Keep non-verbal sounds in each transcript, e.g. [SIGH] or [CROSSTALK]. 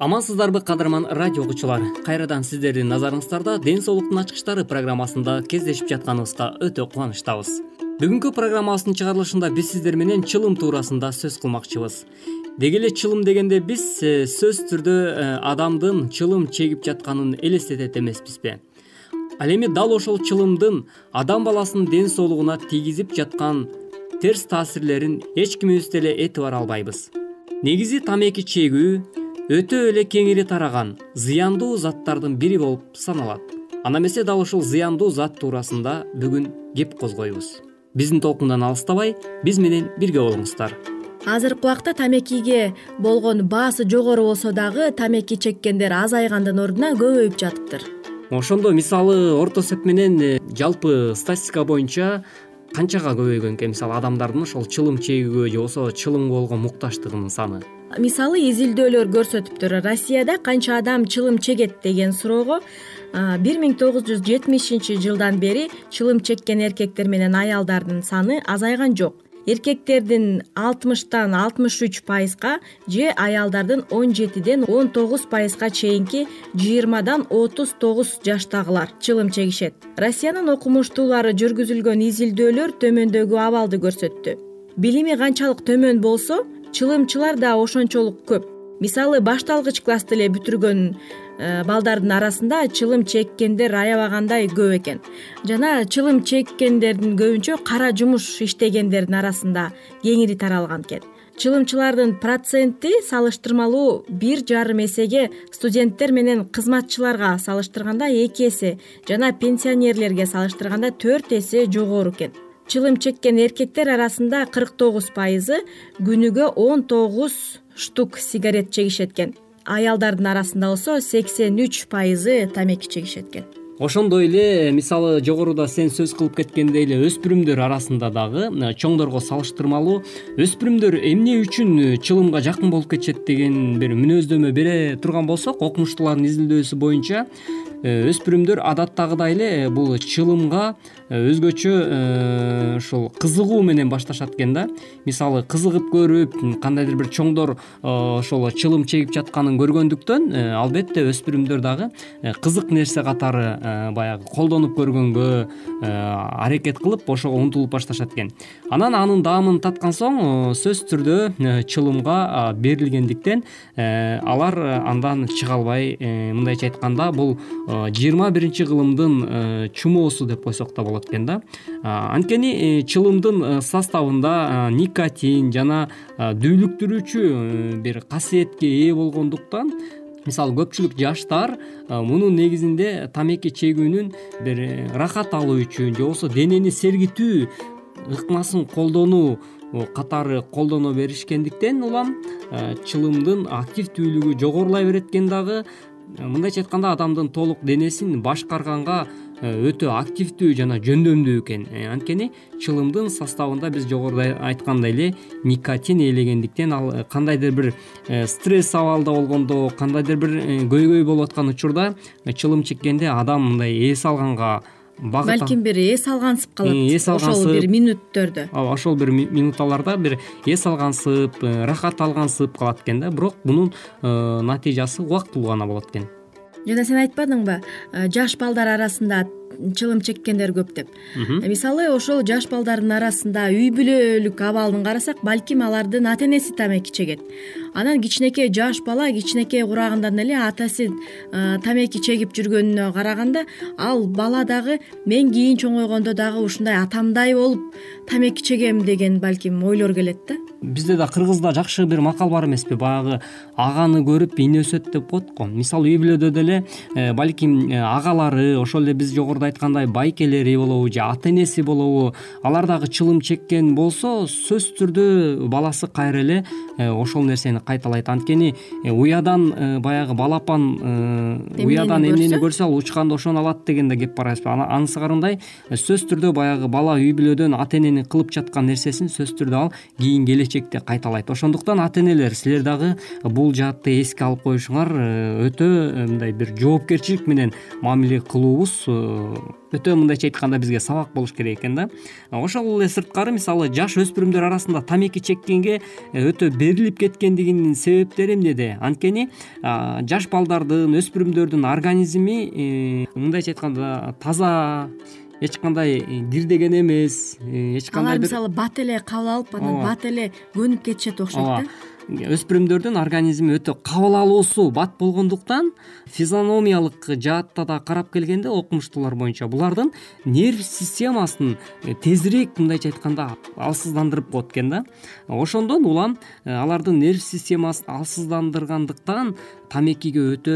амансыздарбы кадырман радио угуучулар кайрадан сиздердин назарыңыздарда ден соолуктун ачкычтары программасында кездешип жатканыбызга өтө кубанычтабыз. Бүгүнкү программабыздын чыгарылышында биз сиздер менен чылым туурасында сөз кылмакчыбыз. Деги эле чылым дегенде биз э, сөзсүз түрдө э, адамдын чылым чегип жатканын элестетет эмеспизби. Ал эми дал ошол чылымдын адам баласынын ден соолугуна тийгизип жаткан терс таасирлерин эч кимибиз деле этибар албайбыз. Негизи тамеки чегүү өтө эле кеңири тараган зыяндуу заттардын бири болуп саналат. Анда эмесе дал ушул зыяндуу зат туурасында бүгүн кеп козгойбуз. Биздин толкундан алыстабай биз менен бирге болуңуздар. Азыркы убакта тамекиге болгон баасы жогору болсо дагы тамеки чеккендер азайгандын ордуна көбөйүп жатыптыр. Ошондо мисалы орто эсеп менен э, жалпы статистика боюнча канчага көбөйгөн экен мисалы адамдардын ошол чылым чегүүгө же болбосо чылымга болгон муктаждыгынын саны мисалы изилдөөлөр көрсөтүптүр россияда канча адам чылым чегет деген суроого бир миң тогуз жүз жетимишинчи жылдан бери чылым чеккен эркектер менен аялдардын саны азайган жок. Эркектердин алтымыштан алтымыш үч пайызга же аялдардын он жетиден он тогуз пайызга чейинки жыйырмадан отуз тогуз жаштагылар чылым чегишет россиянын окумуштуулары жүргүзүлгөн изилдөөлөр төмөндөгү абалды көрсөттү. Билими канчалык төмөн болсо чылымчылар да ошончолук көп. Мисалы башталгыч классты эле бүтүргөн Э, балдардын арасында чылым чеккендер аябагандай көп экен. Жана чылым чеккендердин көбүнчө кара жумуш иштегендердин арасында кеңири таралган экен. Чылымчылардын проценти салыштырмалуу бир жарым эсеге студенттер менен кызматчыларга салыштырганда эки эсе жана пенсионерлерге салыштырганда төрт эсе жогору экен чылым чеккен эркектер арасында кырк тогуз пайызы күнүгө он тогуз штук сигарет чегишет экен аялдардын арасында болсо сексен үч пайызы тамеки чегишет экен ошондой эле мисалы жогоруда сен сөз кылып кеткендей эле өспүрүмдөр арасында дагы чоңдорго салыштырмалуу өспүрүмдөр эмне үчүн чылымга жакын болуп кетишет деген бир мүнөздөмө бере турган болсок окумуштуулардын изилдөөсү боюнча өспүрүмдөр адаттагыдай эле бул чылымга өзгөчө ушул кызыгуу менен башташат экен да. Мисалы кызыгып көрүп кандайдыр бир чоңдор ошол чылым чегип жатканын көргөндүктөн албетте өспүрүмдөр дагы кызык нерсе катары баягы колдонуп көргөнгө аракет кылып ошого умтулуп башташат экен. Анан анын даамын таткан соң сөзсүз түрдө чылымга берилгендиктен алар андан чыга албай э, мындайча айтканда бул жыйырма биринчи кылымдын чумоосу деп койсок да болот экен да. Анткени э, чылымдын э, составында никотин жана дүүлүктүрүүчү бир касиетке ээ болгондуктан мисалы көпчүлүк жаштар мунун негизинде тамеки чегүүнүн бир ырахат алуу үчүн же болбосо денени сергитүү ыкмасын колдонуу катары колдоно беришкендиктен улам чылымдын активдүүлүгү жогорулай берет экен дагы мындайча айтканда адамдын толук денесин башкарганга өтө активдүү жана жөндөмдүү экен. Анткени чылымдын составында биз жогоруда айткандай эле никотин ээлегендиктен ал кандайдыр бир стресс абалда болгондо кандайдыр бир көйгөй болуп аткан учурда чылым чеккенде адам мындай эс алганга балким бир эс алгансып калат. Эс алгансып. Ошол бир мүнөттөрдө ооба ошол бир минуталарда бир эс алгансып рахат алгансып калат экен да. Бирок мунун натыйжасы убактылуу гана болот экен. Жана сен айтпадыңбы жаш балдар арасында чылым чеккендер көп деп. Мисалы ошол жаш балдардын арасында үй бүлөлүк абалын карасак балким алардын ата энеси тамеки чегет анан кичинекей жаш бала кичинекей курагындан эле атасы тамеки чегип жүргөнүнө караганда ал бала дагы мен кийин чоңойгондо дагы ушундай атамдай болуп тамеки чегем деген балким ойлор келет да. Бизде да кыргызда жакшы бир макал бар эмеспи. Баягы аганы көрүп ине өсөт деп коет го мисалы үй бүлөдө деле э, балким э, агалары ошол эле биз жогоруда айткандай байкелери болобу же ата энеси болобу алар дагы чылым чеккен болсо сөзсүз түрдө баласы кайра эле э, ошол нерсени кайталайт. Анткени уядан баягы балапан уядан эмнени көрсө ал учканда ошону алат деген да кеп бар эмеспи анысы карындай сөзсүз түрдө баягы бала үй бүлөдөн ата эненин кылып жаткан нерсесин сөзсүз түрдө ал кийин келечекте кайталайт. Ошондуктан ата энелер силер дагы бул жаатты эске алып коюшуңар э, өтө э, мындай бир жоопкерчилик менен мамиле кылуубуз э, өтө мындайча айтканда бизге сабак болуш керек экен да. Ошол эле сырткары мисалы жаш өспүрүмдөр арасында тамеки чеккенге өтө берилип кеткендигинин себептери эмнеде анткени жаш балдардын өспүрүмдөрдүн организми мындайча айтканда таза эч кандай дирдеген эмес эч кандай алар мисалы бат эле кабыл алып анан бат эле көнүп кетишет окшойт да. Өспүрүмдөрдүн организми өтө кабыл алуусу бат болгондуктан физиономиялык жаатта да карап келгенде окумуштуулар боюнча булардын нерв системасын тезирээк мындайча айтканда алсыздандырып коет экен да. Ошондон улам э, алардын нерв системасын алсыздандыргандыктан тамекиге өтө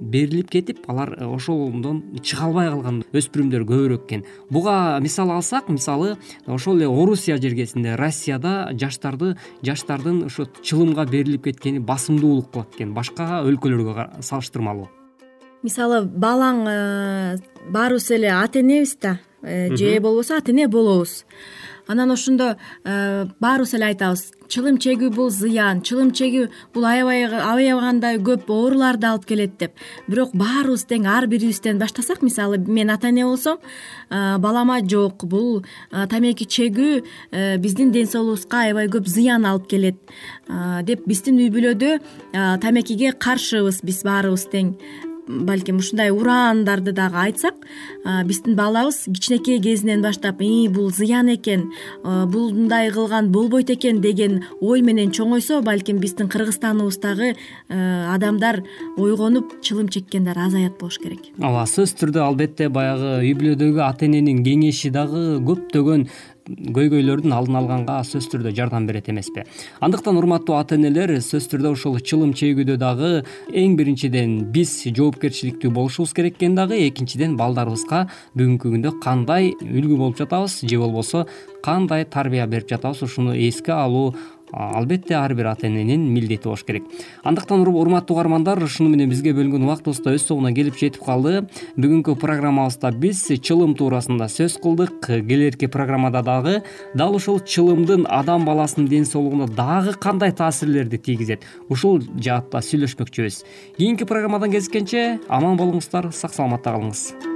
берилип кетип алар э, ошондон чыга албай калган өспүрүмдөр көбүрөөк экен. Буга мисал алсак мисалы ошол эле орусия жергесинде россияда жаштарды жаштардын ошо чылымга берилип кеткени басымдуулук кылат экен башка өлкөлөргө салыштырмалуу. Мисалы балаң э, баарыбыз эле ата энебиз да же болбосо ата эне болобуз. Анан ошондо баарыбыз эле айтабыз чылым чегүү бул зыян чылым чегүү бул аябагандай көп ооруларды алып келет деп. Бирок баарыбыз тең ар бирибизден баштасак мисалы мен ата эне болсом балама жок бул тамеки чегүү э, биздин ден соолугубузга аябай көп зыян алып келет. Деп биздин үй бүлөдө тамекиге каршыбыз биз баарыбыз тең балким ушундай ураандарды дагы айтсак биздин балабыз кичинекей кезинен баштап ии бул зыян экен булундай кылган болбойт экен деген ой менен чоңойсо балким биздин кыргызстаныбыздагы адамдар ойгонуп чылым чеккендер азаят болуш керек. Ооба сөзсүз түрдө албетте баягы үй бүлөдөгү ата эненин кеңеши дагы көптөгөн көйгөйлөрдүн алдын алганга сөзсүз түрдө жардам берет эмеспи. Андыктан урматтуу ата энелер сөзсүз түрдө ушул чылым чегүүдө дагы эң биринчиден биз жоопкерчиликтүү болушубуз керек экен дагы экинчиден балдарыбызга бүгүнкү күндө кандай үлгү болуп жатабыз же болбосо кандай тарбия берип жатабыз ушуну эске алуу албетте ар бир ата эненин милдети болуш керек. Андыктан урматтуу угармандар ушуну менен бизге бөлүнгөн убактыбыз да өз соңуна келип жетип калды. Бүгүнкү программабызда биз чылым туурасында сөз кылдык. Келэрки программада дагы дал ушул чылымдын адам баласынын ден соолугуна дагы кандай таасирлерди тийгизет? Ушул жаатта сүйлөшмөкчүбүз. Кийинки программадан кезишкенче аман болуңуздар сак саламатта калыңыз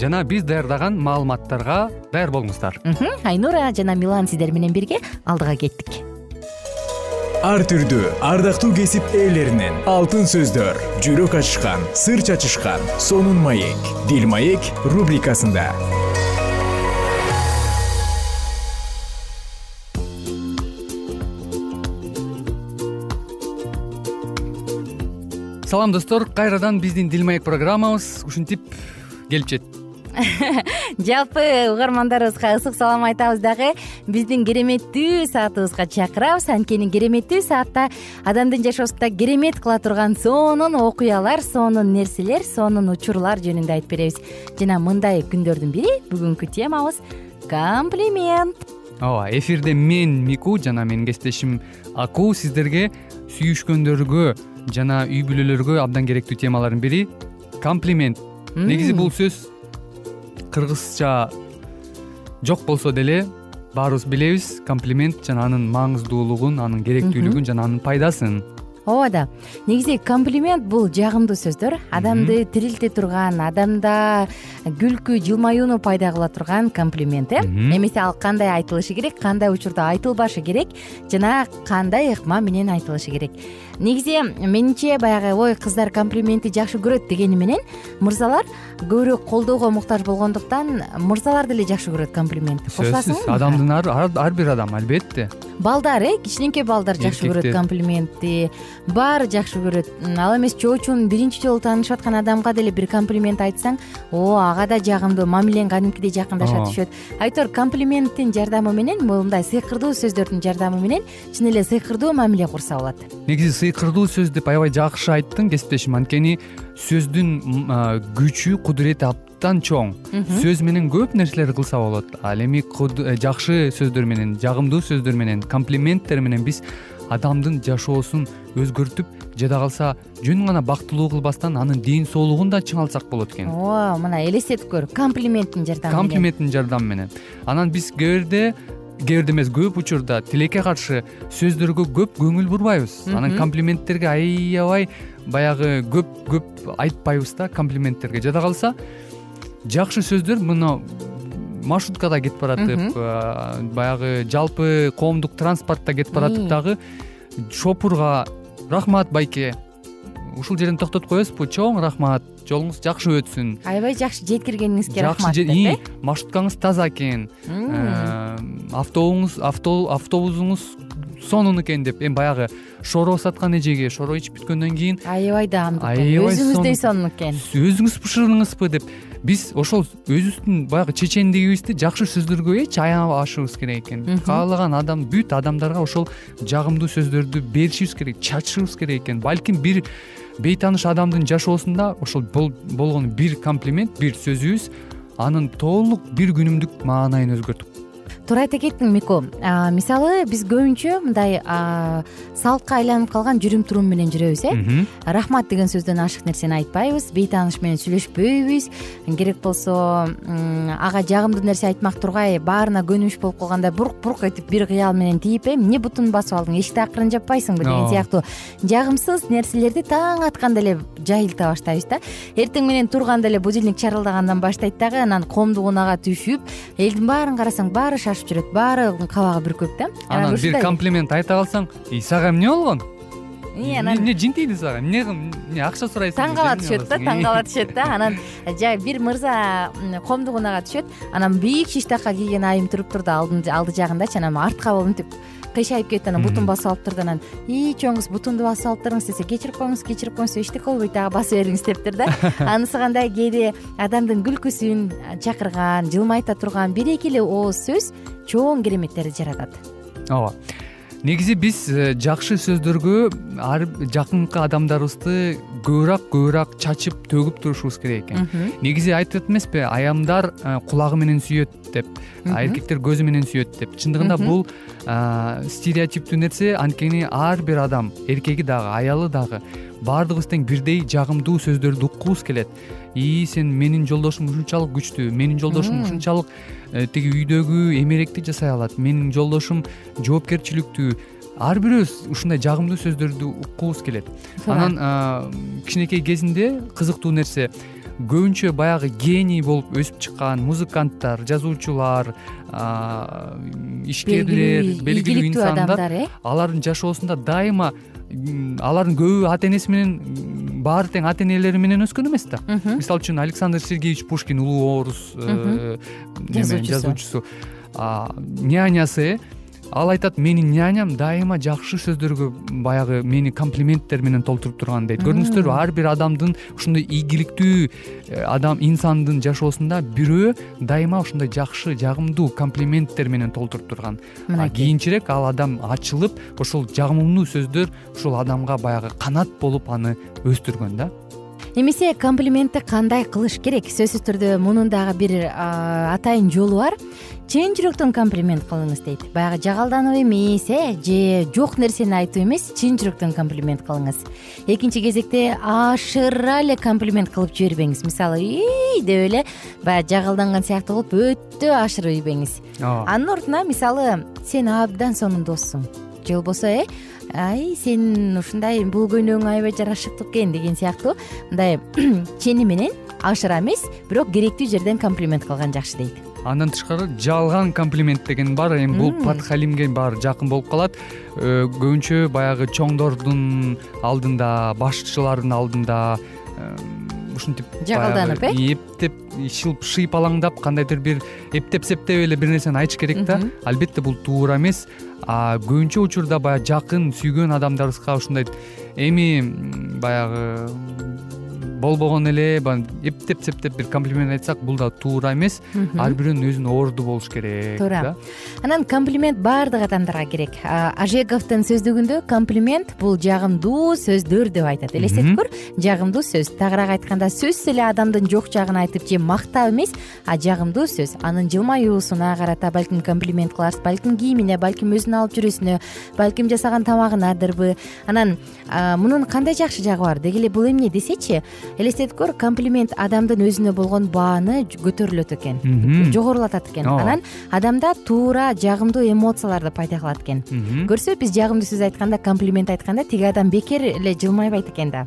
жана биз даярдаган маалыматтарга даяр болуңуздар. Айнура жана милан сиздер менен бирге алдыга кеттик. Ар түрдүү ардактуу кесип ээлеринен алтын сөздөр жүрөк ачышкан сыр чачышкан сонун маек дил маек рубрикасында. Салам достор. Кайрадан биздин дил маек программабыз ушинтип келип жетти [LAUGHS] жалпы угармандарыбызга ысык салам айтабыз дагы. Биздин кереметтүү саатыбызга чакырабыз. Анткени кереметтүү саатта адамдын жашоосунда керемет кыла турган сонун окуялар сонун нерселер сонун учурлар жөнүндө айтып беребиз. Жана мындай күндөрдүн бири бүгүнкү темабыз комплимент. Ооба эфирде мен мику жана менин кесиптешим аку сиздерге сүйүшкөндөргө жана үй бүлөлөргө абдан керектүү темалардын бири комплимент. Негизи бул сөз кыргызча жок болсо деле баарыбыз билебиз комплимент жана анын маңыздуулугун анын керектүүлүгүн жана анын пайдасын ооба да негизи комплимент бул жагымдуу сөздөр. Адамды тирилте турган адамда күлкү жылмаюуну пайда кыла турган комплимент э? Эмесе ал кандай айтылышы керек кандай учурда айтылбашы керек жана кандай ыкма менен айтылышы керек. Негизи менимче баягы ой кыздар комплиментти жакшы көрөт дегени менен мырзалар көбүрөөк колдоого муктаж болгондуктан мырзалар деле жакшы көрөт комплиментти кошуласыңбы адамдын ар бир адам албетте балдар э кичинекей балдар жакшы көрөт комплиментти баары жакшы көрөт. Ал эмес чоочун биринчи жолу таанышып аткан адамга деле бир комплимент айтсаң о ага да жагымдуу мамилең кадимкидей жакындаша түшөт айтор комплименттин жардамы менен мындай сыйкырдуу сөздөрдүн жардамы менен чын эле сыйкырдуу мамиле курса болот. Негизи сыйкырдуу сөз деп аябай жакшы айттың кесиптешим. Анткени сөздүн күчү кудурети чоң. Сөз менен көп нерселерди кылса болот. Ал эми э, жакшы сөздөр менен жагымдуу сөздөр менен комплименттер менен биз адамдын жашоосун өзгөртүп жада калса жөн гана бактылуу кылбастан анын ден соолугун да чыңалтсак болот экен. Ооба мына элестетип көр. Комплименттин жардамы менен. Комплименттин жардамы менен. Анан биз кээ бирде кээ бирде эмес көп учурда тилекке каршы сөздөргө көп көңүл бурбайбыз. Анан комплименттерге аябай баягы көп көп айтпайбыз да комплименттерге. Жада калса жакшы сөздөр мына маршруткада кетип баратып баягы жалпы коомдук транспортто кетип баратып дагы шопурга рахмат байке. Ушул жерден токтотуп коесузбу? Чоң рахмат. Жолуңуз жакшы өтсүн. Аябай жакшы жеткиргениңизге рахмат деп э? маршруткаңыз таза экен. Э, автобусуңуз сонун экен деп. Эми баягы шоро саткан эжеге шоро ичип бүткөндөн кийин аябай даамдуу экен. Өзүңүздөй сонун. экен. Өзүңүз бышырдыңызбы деп биз ошол өзүбүздүн баягы чечендигибизди жакшы сөздөргө эч аябашыбыз керек экен. Каалаган адам бүт адамдарга ошол жагымдуу сөздөрдү беришибиз керек чачышыбыз керек экен. Балким бир бейтааныш адамдын жашоосунда ошол болгон бир комплимент бир сөзүбүз анын толук бир күнүмдүк маанайын өзгөртүп туура айта кеттиң мико мисалы биз көбүнчө мындай салтка айланып калган жүрүм турум менен жүрөбүз э? Рахмат деген сөздөн ашык нерсени айтпайбыз. Бейтааныш менен сүйлөшпөйбүз. Керек болсо ага жагымдуу нерсе айтмак тургай баарына көнүмүш болуп калгандай бурк бурк этип бир кыял менен тийип э? Эмне бутун басып алдың? Эшикти акырын жаппайсыңбы деген сыяктуу. Жагымсыз нерселерди таң атканда эле жайылта баштайбыз да. Эртең менен турганда эле будильник чарылдагандан баштайт дагы анан коомдук унаага түшүп элдин баарын карасаң баары жүрөт. Баары кабагы бүркөк да. Анан бир комплимент айта калсаң и сага эмне болгон? Эмне жин тийди сага эмне эмне акча сурайсың? Таң кала түшөт да таң кала [LAUGHS] түшөт да. Анан жай бир мырза коомдук унага түшөт. Анан бийик шиштакка кийген айым туруп турду. Алды жагындачы анан артка мынтип кыйшайып кетип анан бутун басып алыптыр да анан ии чоң кыз бутунду басып алыптырыңыз десе кечирип коюңуз кечирип коюңуз эчтеке болбойт ага басып бериңиз дептир да. [LAUGHS] Анысы кандай кээде адамдын күлкүсүн чакырган жылмайта турган бир эки эле ооз сөз чоң кереметтерди жаратат. Ооба. Негизи биз э, жакшы сөздөргө ар жакынкы адамдарыбызды көбүрөөк көбүрөөк чачып төгүп турушубуз керек экен. Негизи айтып эмеспи аямдар э, кулагы менен сүйөт деп эркектер көзү менен сүйөт деп. Чындыгында бул стереотиптүү нерсе анткени ар бир адам эркеги дагы аялы дагы баардыгыбыз тең бирдей жагымдуу сөздөрдү уккубуз келет. Ии сен менин жолдошум ушунчалык күчтүү менин жолдошум ушунчалык э, тиги үйдөгү эмеректи жасай алат. Менин жолдошум жоопкерчиликтүү ар бирөөбүз ушундай жагымдуу сөздөрдү уккубуз келет. Анан кичинекей кезинде кызыктуу нерсе көбүнчө баягы гений болуп өсүп чыккан музыканттар жазуучулар ишкерлер белгилүү инсандар э? алардын жашоосунда дайыма алардын көбү ата энеси менен баары тең ата энелери менен өскөн эмес да. Мисалы үчүн александр сергеевич пушкин улуу орус э, жазуучусу. нянясы э ал айтат менин няням дайыма жакшы сөздөргө баягы мени комплименттер менен толтуруп турган дейт. Көрдүңүздөрбү ар бир адамдын ушундай ийгиликтүү э, адам инсандын жашоосунда бирөө дайыма ушундай жакшы жагымдуу комплименттер менен толтуруп турган. Кийинчерээк ал адам ачылып ошол жагымдуу сөздөр ушул адамга баягы канат болуп аны өстүргөн да эмесе комплиментти кандай кылыш керек? Сөзсүз түрдө мунун дагы бир атайын жолу бар. Чын жүрөктөн комплимент кылыңыз дейт. Баягы жагалданып эмес э? Же жок нерсени айтып эмес чын жүрөктөн комплимент кылыңыз. Экинчи кезекте ашыра эле комплимент кылып жибербеңиз. Мисалы ий деп эле баягы жагалданган сыяктуу кылып өтө ашырып ийбеңиз ооба. Анын ордуна мисалы сен абдан сонун доссуң же болбосо э? Ай сен ушундай бул көйнөгүң аябай жарашыктуу экен деген сыяктуу. Мындай [CLEARS THROAT] чени менен ашыра эмес бирок керектүү жерден комплимент кылган жакшы дейт. Андан тышкары жалган комплимент деген бар эми бул подхалимге баары жакын болуп калат. Э, көбүнчө баягы чоңдордун алдында башчылардын алдында ушинтип жагалданып э? эптеп шыйпалаңдап кандайдыр бир эптеп септеп эле бир нерсени айтыш керек да. Албетте бул туура эмес көбүнчө учурда баягы жакын сүйгөн адамдарыбызга ушундай эми баягы болбогон эле баягы эптеп септеп бир комплимент айтсак бул да туура эмес. Ар бирөөнүн өзүнүн орду болуш керек туура. анан комплимент баардык адамдарга керек. Ажеговдун сөздүгүндө комплимент бул жагымдуу сөздөр деп айтат. Элестетип көр. Жагымдуу сөз. Тагыраак айтканда сөзсүз эле адамдын жок жагын айтып же мактап эмес а жагымдуу сөз. Анын жылмаюусуна карата балким комплимент кыларсыз балким кийимине балким өзүнүн алып жүрүүсүнө балким жасаган тамагынадырбы. Анан мунун кандай жакшы жагы бар? Деги эле бул эмне десечи элестетип көр комплимент адамдын өзүнө болгон бааны көтөрүлөт экен. Жогорулатат экен. Анан адамда туура жагымдуу эмоцияларды пайда кылат экен. Көрсө биз жагымдуу сөз айтканда комплимент айтканда тиги адам бекер эле жылмайбайт экен да.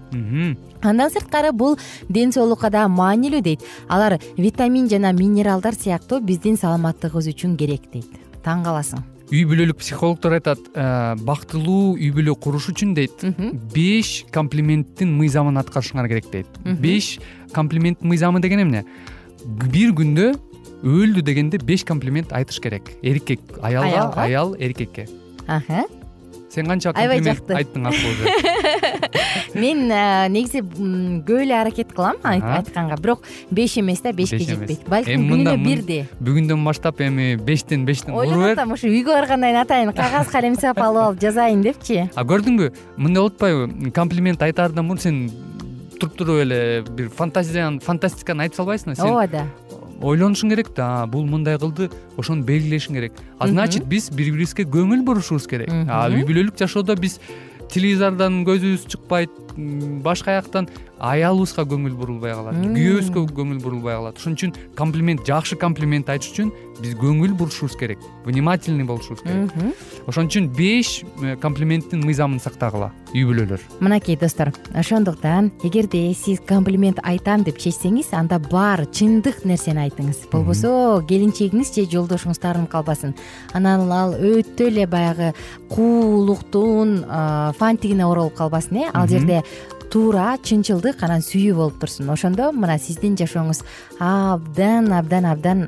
Андан сырткары бул ден соолукка дагы маанилүү дейт. Алар витамин жана минералдар сыяктуу биздин саламаттыгыбыз үчүн керек дейт. Таң каласың үй бүлөлүк психологдор айтат э, бактылуу үй бүлө куруш үчүн дейт. Беш комплименттин мыйзамын аткарышыңар керек дейт. Беш комплименттин мыйзамы деген эмне? Бир күндө өлдү дегенде беш комплимент айтыш керек. Эркек аялга аял эркекке сен канча жакты. айттың акылуу [LAUGHS] мен негизи көп эле аракет кылам айтканга. Бирок беш эмес да бешке жетпейт. балким күнүнө бирди бүгүндөн баштап эми бештен бештен бер. ойлонуп атам ушу үйгө баргандан кийин атайын кагаз калем сап алып алып жазайын депчи. А көрдүңбү мындай болуп атпайбы? Комплимент айтаардан мурун сен туруп туруп эле бир фантастиканы айтып салбайсыңбы? Сен ооба да. ойлонушуң керек да бул мындай кылды ошону белгилешиң керек. А значит биз бири бирибизге көңүл бурушубуз керек. Үй бүлөлүк жашоодо биз телевизордон көзүбүз чыкпайт башка жактан аялыбызга көңүл бурулбай калат күйөөбүзгө көңүл бурулбай калат. Ошон үчүн комплимент жакшы комплимент айтыш үчүн биз көңүл бурушубуз керек внимательный болушубуз керек. Ошон үчүн беш э, комплименттин мыйзамын сактагыла үй бүлөлөр. Мынакей достор ошондуктан эгерде сиз комплимент айтам деп чечсеңиз анда бар чындык нерсени айтыңыз. Болбосо келинчегиңиз же жолдошуңуз таарынып калбасын. Анан ал өтө эле баягы куулуктун фантигине оролуп калбасын э. Ал жерде туура чынчылдык анан сүйүү болуп турсун. Ошондо мына сиздин жашооңуз абдан абдан абдан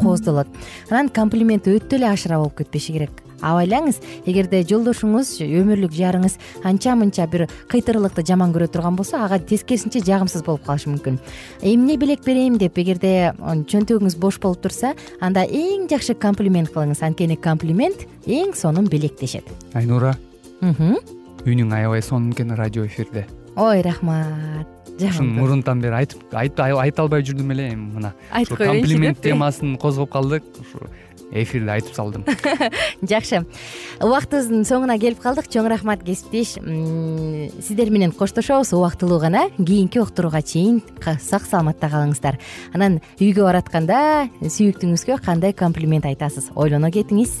кооздолот. Анан комплимент өтө эле ашыра болуп кетпеши керек. Абайлаңыз эгерде жолдошуңуз өмүрлүк жарыңыз анча мынча бир кыйтырылыкты жаман көрө турган болсо ага тескерисинче жагымсыз болуп калышы мүмкүн. Эмне белек берейин деп эгерде чөнтөгүңүз бош болуп турса анда эң жакшы комплимент кылыңыз. Анткени комплимент эң сонун белектешет айнура үнүң аябай сонун экен радио эфирде ой рахмат. Ушуну мурунтан бери айтып айта албай жүрдүм эле. Эми мына айтып коеюнчу комплимент темасын козгоп калдык. Ушу эфирде айтып салдым. [LAUGHS] Жакшы. Убактыбыздын соңуна келип калдык. Чоң рахмат кесиптеш. Сиздер менен коштошобуз. Убактылуу гана кийинки уктурууга чейин сак саламатта калыңыздар. Анан үйгө баратканда сүйүктүүңүзгө кандай комплимент айтасыз? Ойлоно кетиңиз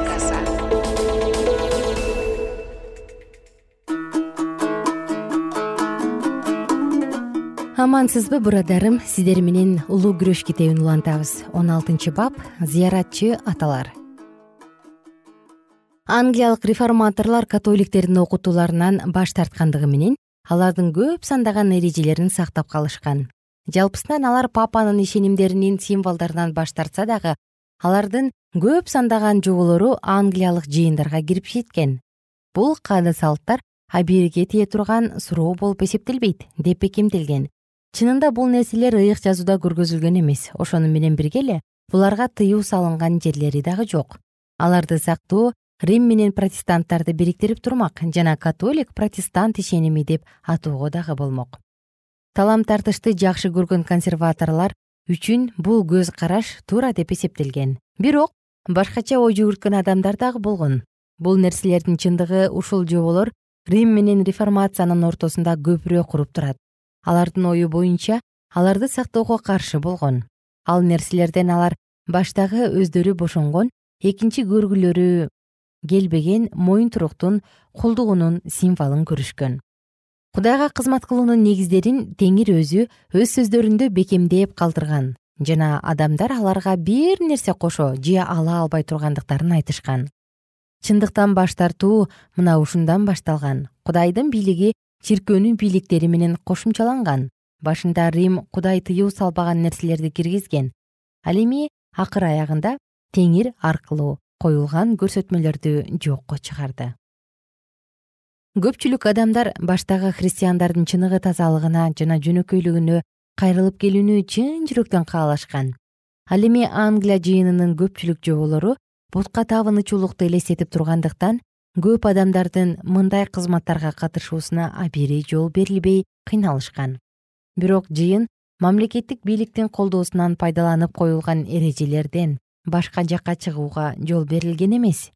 амансызбы бурадарым? Сиздер менен улуу күрөш китебин улантабыз. Он алтынчы бап зыяратчы аталар. Англиялык реформаторлор католиктердин окутууларынан баш тарткандыгы менен алардын көп сандаган эрежелерин сактап калышкан. Жалпысынан алар папанын ишенимдеринин символдорунан баш тартса дагы алардын көп сандаган жоболору англиялык жыйындарга кирип жеткен. Бул каада салттар абийирге тие турган суроо болуп эсептелбейт деп бекемделген чынында бул нерселер ыйык жазууда көргөзүлгөн эмес. Ошону менен бирге эле буларга тыюу салынган жерлери дагы жок. Аларды сактоо рим менен протестанттарды бириктирип турмак жана католик протестант ишеними деп атоого дагы болмок. Талам тартышты жакшы көргөн консерваторлор үчүн бул көз караш туура деп эсептелген. Бирок башкача ой жүгүрткөн адамдар дагы болгон. Бул нерселердин чындыгы ушул жоболор рим менен реформациянын ортосунда көпүрө куруп турат алардын ою боюнча аларды сактоого каршы болгон. Ал нерселерден алар баштагы өздөрү бошонгон экинчи көргүлөрү келбеген моюнтуруктун кулдугунун символун көрүшкөн. Кудайга кызмат кылуунун негиздерин теңир өзү өз сөздөрүндө бекемдеп калтырган. Жана адамдар аларга бир нерсе кошо же ала албай тургандыктарын айтышкан. Чындыктан баш тартуу мына ушундан башталган. Кудайдын бийлиги чиркөөнүн бийликтери менен кошумчаланган. Башында рим кудай тыюу салбаган нерселерди киргизген. Ал эми акыр аягында теңир аркылуу коюлган көрсөтмөлөрдү жокко чыгарды. Көпчүлүк адамдар баштагы христиандардын чыныгы тазалыгына жана жөнөкөйлүгүнө кайрылып келүүнү чын жүрөктөн каалашкан. Ал эми англия жыйынынын көпчүлүк жоболору бутка табынуучулукту элестетип тургандыктан көп адамдардын мындай кызматтарга катышуусуна абийири жол берилбей кыйналышкан. Бирок жыйын мамлекеттик бийликтин колдоосунан пайдаланып коюлган эрежелерден башка жакка чыгууга жол берилген эмес.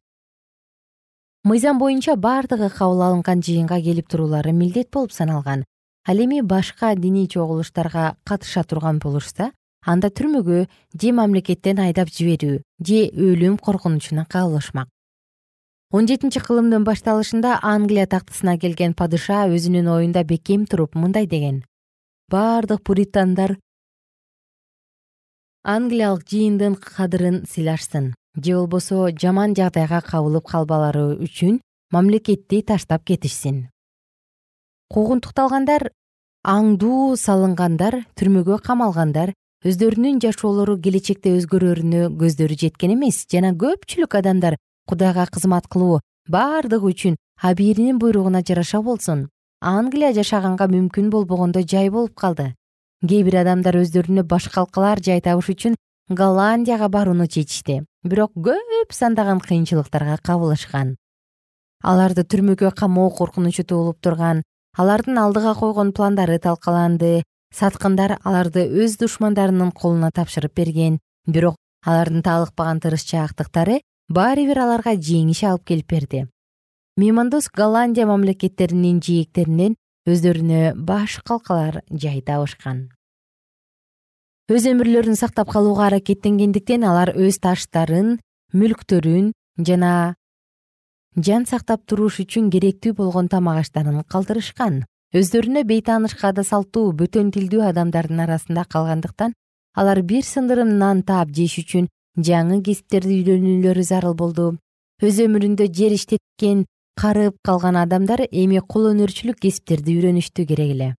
Мыйзам боюнча бардыгы кабыл алынган жыйынга келип туруулары милдет болуп саналган. Ал эми башка диний чогулуштарга катыша турган болушса анда түрмөгө же мамлекеттен айдап жиберүү же өлүм коркунучуна кабылышмак он жетинчи кылымдын башталышында англия тактысына келген падыша өзүнүн оюнда бекем туруп мындай деген. Бардык пуритандар англиялык жыйындын кадырын сыйлашсын. Же болбосо жаман жагдайга кабылып калбаары үчүн мамлекетти таштап кетишсин. Куугунтукталгандар аңдуу салынгандар түрмөгө камалгандар өздөрүнүн жашоолору келечекте өзгөрөрүнө көздөрү жеткен эмес. Жана көпчүлүк адамдар кудайга кызмат кылуу бардыгы үчүн абийиринин буйругуна жараша болсун. Англия жашаганга мүмкүн болбогондой жай болуп калды. Кээ бир адамдар өздөрүнө башкалкалар жай табыш үчүн голландияга барууну чечишти. Бирок көп сандаган кыйынчылыктарга кабылышкан. Аларды түрмөгө камоо коркунучу туулуп турган алардын алдыга койгон пландары талкаланды. Саткындар аларды өз душмандарынын колуна тапшырып берген. Бирок алардын таалыкпаган тырышчаактыктары баары бир аларга жеңиш алып келип берди. Меймандос голландия мамлекеттеринин жээктеринен өздөрүнө баш калкалар жай табышкан өз өмүрлөрүн сактап калууга аракеттенгендиктен алар өз таштарын мүлктөрүн жана жан сактап туруш үчүн керектүү болгон тамак аштарын калтырышкан. Өздөрүнө бейтааныш каада салттуу бөтөн тилдүү адамдардын арасында калгандыктан алар бир сындырым нан таап жеш үчүн жаңы кесиптерди үйрөнүүлөрү зарыл болду. Өз өмүрүндө жер иштеткен карып калган адамдар эми кол өнөрчүлүк кесиптерди үйрөнүштү керек эле.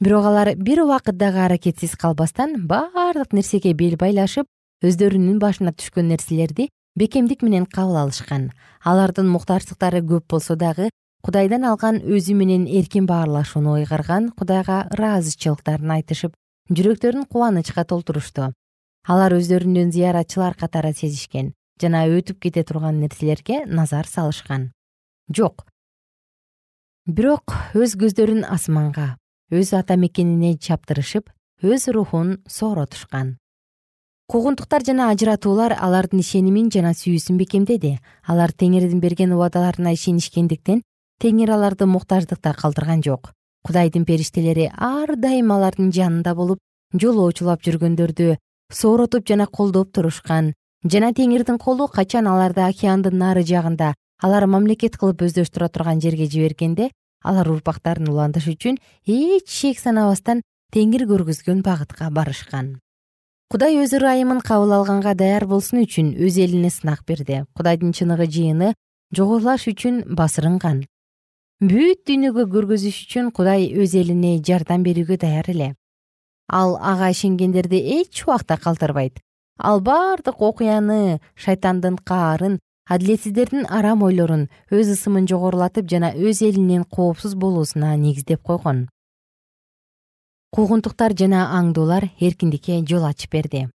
Бирок алар бир убакыт дагы аракетсиз калбастан баардык нерсеге бел байлашып өздөрүнүн башына түшкөн нерселерди бекемдик менен кабыл алышкан. Алардын муктаждыктары көп болсо дагы кудайдан алган өзү менен эркин баарлашууну ыйгарган кудайга ыраазычылыктарын айтышып жүрөктөрүн кубанычка толтурушту алар өздөрүнүн зыяратчылар катары сезишкен жана өтүп кете турган нерселерге назар салышкан. Жок. Бирок өз көздөрүн асманга өз ата мекенине чаптырышып өз рухун сооротушкан куугунтуктар жана ажыратуулар алардын ишенимин жана сүйүүсүн бекемдеди. Алар теңирдин берген убадаларына ишенишкендиктен теңир аларды муктаждыкта калтырган жок. Кудайдын периштелери ар дайым алардын жанында болуп жолоочулап жүргөндөрдү сооротуп жана колдоп турушкан. Жана теңирдин колу качан аларды океандын нары жагында алар мамлекет кылып өздөштүрө турган жерге жибергенде алар урпактарын улантыш үчүн эч шек санабастан теңир көргөзгөн багытка барышкан. Кудай өз ырайымын кабыл алганга даяр болсун үчүн өз элине сынак берди. Кудайдын чыныгы жыйыны жогорулаш үчүн басырынган. Бүт дүйнөгө көргөзүш үчүн кудай өз элине жардам берүүгө даяр эле ал ага ишенгендерди эч убакта калтырбайт. Ал баардык окуяны шайтандын каарын адилетсиздердин арам ойлорун өз ысымын жогорулатып жана өз элинин коопсуз болуусуна негиздеп койгон. Куугунтуктар жана аңдуулар эркиндикке жол ачып берди.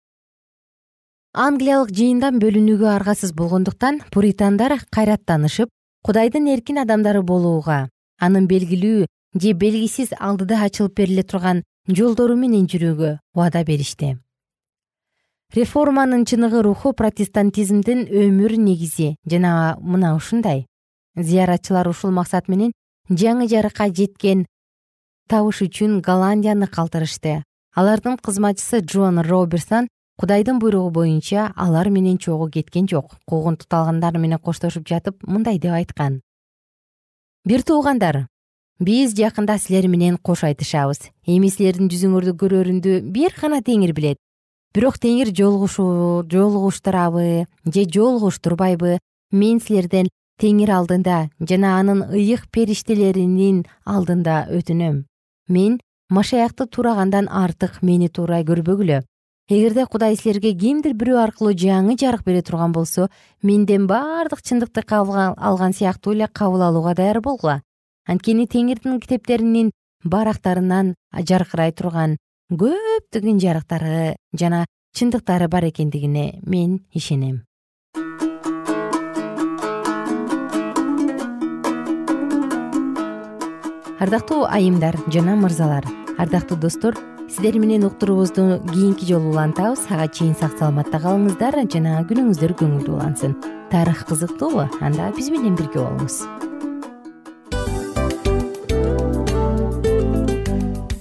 Англиялык жыйындан бөлүнүүгө аргасыз болгондуктан пуритандар кайраттанышып кудайдын эркин адамдары болууга анын белгилүү же белгисиз алдыда ачылып бериле турган жолдору менен жүрүүгө убада беришти. Реформанын чыныгы руху протестантизмдин өмүр негизи жана мына ушундай. Зыяратчылар ушул максат менен жаңы жарыкка жеткен табыш үчүн голландияны калтырышты. Алардын кызматчысы джон робертсон кудайдын буйругу боюнча алар менен чогуу кеткен жок. Куугунтук алгандар менен коштошуп жатып мындай деп айткан. Бир туугандар биз жакында силер менен кош айтышабыз. Эми силердин жүзүңөрдү көрөрүмдү бир гана теңир билет. Бирок теңир жолугуштурабы же жолугуштурбайбы мен силерден теңир алдында жана анын ыйык периштелеринин алдында өтүнөм. Мен машаякты турагандан артык мени туурай көрбөгүлө. Эгерде кудай силерге кимдир бирөө аркылуу жаңы жарык бере турган болсо менден баардык чындыкты кабыл алган сыяктуу эле кабыл алууга даяр болгула анткени теңирдин китептеринин барактарынан жаркырай турган көптөгөн жарыктары жана чындыктары бар экендигине мен ишенем. Ардактуу айымдар жана мырзалар ардактуу достор сиздер менен уктуруубузду кийинки жолу улантабыз. Ага чейин сак саламатта калыңыздар жана күнүңүздөр көңүлдүү улансын. Тарых кызыктуубу анда биз менен бирге болуңуз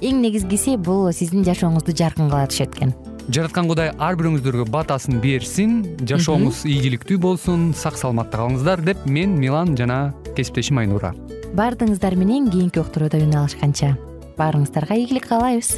эң негизгиси бул сиздин жашооңузду жаркын кыла түшөт экен. Жараткан кудай ар бирөөңүздөргө батасын берсин жашооңуз ийгиликтүү болсун сак саламатта калыңыздар деп мен милан жана кесиптешим айнура. Баардыгыңыздар менен кийинки уктурууда үн алышканча. Баарыңыздарга ийгилик каалайбыз